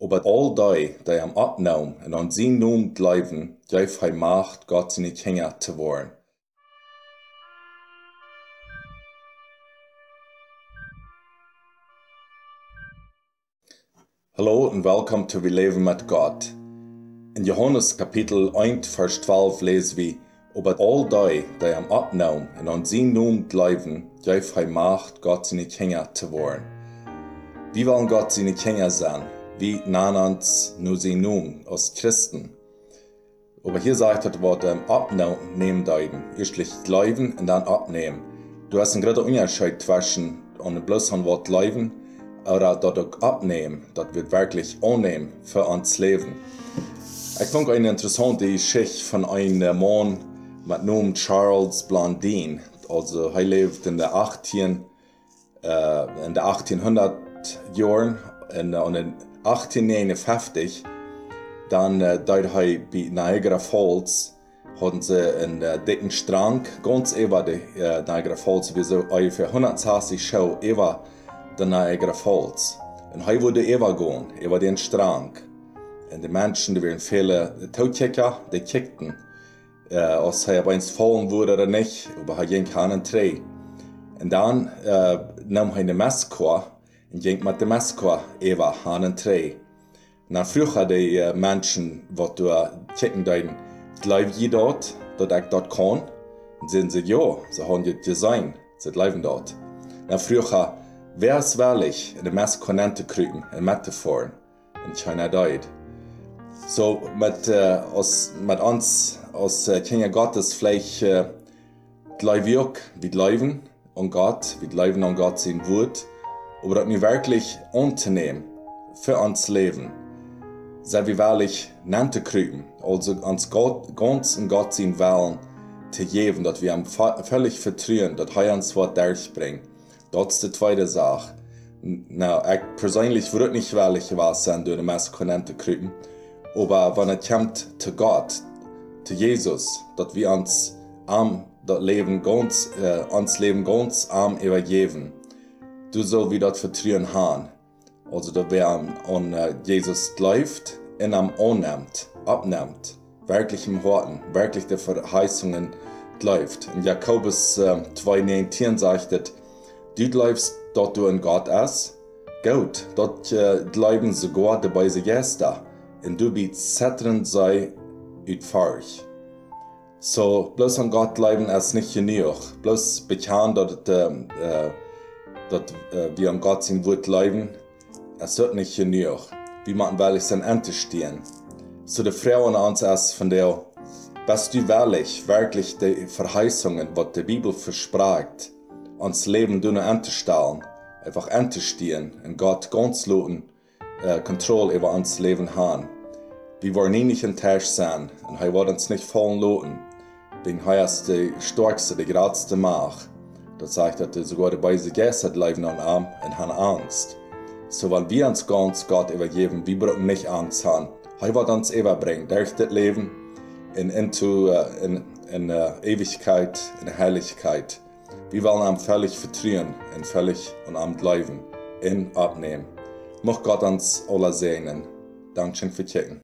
aber all die, die am abnemen en an zijn noem blijven, geef hij macht, God zijn kinder te worden. Hallo und willkommen zu Wir leben mit Gott. In Johannes Kapitel 1, Vers 12 lesen wir, aber all die, die am abnemen en an zijn noem blijven, geef hij macht, God zijn kinder te worden. Wie wollen Gott seine Kinder sein? Wie sie nun als Christen? Aber hier sagt das Wort ähm, abnehmen deuten. Erstlich glauben und dann abnehmen. Du hast einen großen Unterschied zwischen und bloß ein Wort glauben oder dort auch abnehmen. Das wird wirklich annehmen für uns Leben. Ich fand eine interessante Geschichte von einem Mann mit Namen Charles Blondin. Also er lebt in der 18, äh, in der 1800 Jahren en in 1859 dann äh, dort bei Niagara Falls hatten sie einen äh, dicken Strang ganz über die äh, Niagara Falls, wie so ungefähr 180 Show über die Niagara Falls. Und hij wurde über gehen, über den Strang. Und die Menschen, die waren viele Taukicker, die kickten, äh, als er eins fallen würde oder nicht, aber er ging keinen Dreh. Und dann äh, nahm er eine Messkor de Moskwa Eva hanen tre. Na früher die uh, Menschen, wat du uh, checken dein, glaub je dort, dat ich dort? Und sind sie, ja, sie haben das Design, sie bleiben dort. Na früher, wer ist wirklich in der Maskonente kriegen, in Metaphoren, in China dort. So, mit, uh, aus, mit uns, als uh, Kinder Gottes, vielleicht glaub ich auch, wir glauben an Gott, wir glauben an Gott sein Wort, aber dat mir wirklich anzunehmen für ans Leben, sei wie wirklich nannte kriegen, also ans Gott, ganz und Gott sein Willen zu geben, dass wir am völlig vertrauen, dass er uns was durchbringt. Das ist die zweite Sache. Nou, ich persönlich würde nicht wirklich was sein durch die Maskulinente kriegen, aber wenn es kommt zu Gott, zu Jesus, dass wir uns am das Leben ganz, äh, ans Leben ganz arm übergeben, du soll wieder vertrauen haben. Also da wer an uh, Jesus läuft und am annimmt, abnimmt, wirklich im Horten, wirklich die Verheißungen läuft. In Jakobus uh, 2,19 sagt es, du läufst dort du in Gott ist, gut, dort uh, bleiben sogar dabei sie Gäste, und du bist zetternd sei utfahrig. So, bloß an Gott bleiben ist nicht genug, bloß bekannt, dass uh, dat äh, wir am Gott sein Wort leben, es wird nicht genug. Wie man wirklich sein Ente stehen. So die Frauen ans erst von der, was du wirklich, wirklich die Verheißungen, was die Bibel verspricht, ans Leben du Ente stellen, einfach Ente stehen und Gott ganz loten, äh, Kontrolle über uns Leben haben. Wir wollen nie nicht enttäuscht sein und er wird uns nicht fallen loten, denn er ist die stärkste, die geradste Macht. Dat sagt de sogar de beise Gäste bleiben an arm und haben Angst. So wenn wir uns ganz Gott übergeben, wir brauchen nicht Angst haben. Er wird uns überbringen, durch das Leben in, into, uh, in, in uh, Ewigkeit, in Herrlichkeit. Wir wollen ihm völlig vertrauen und völlig an ihm bleiben, in abnehmen. Mocht Gott uns alle segnen. Dankeschön für Checken.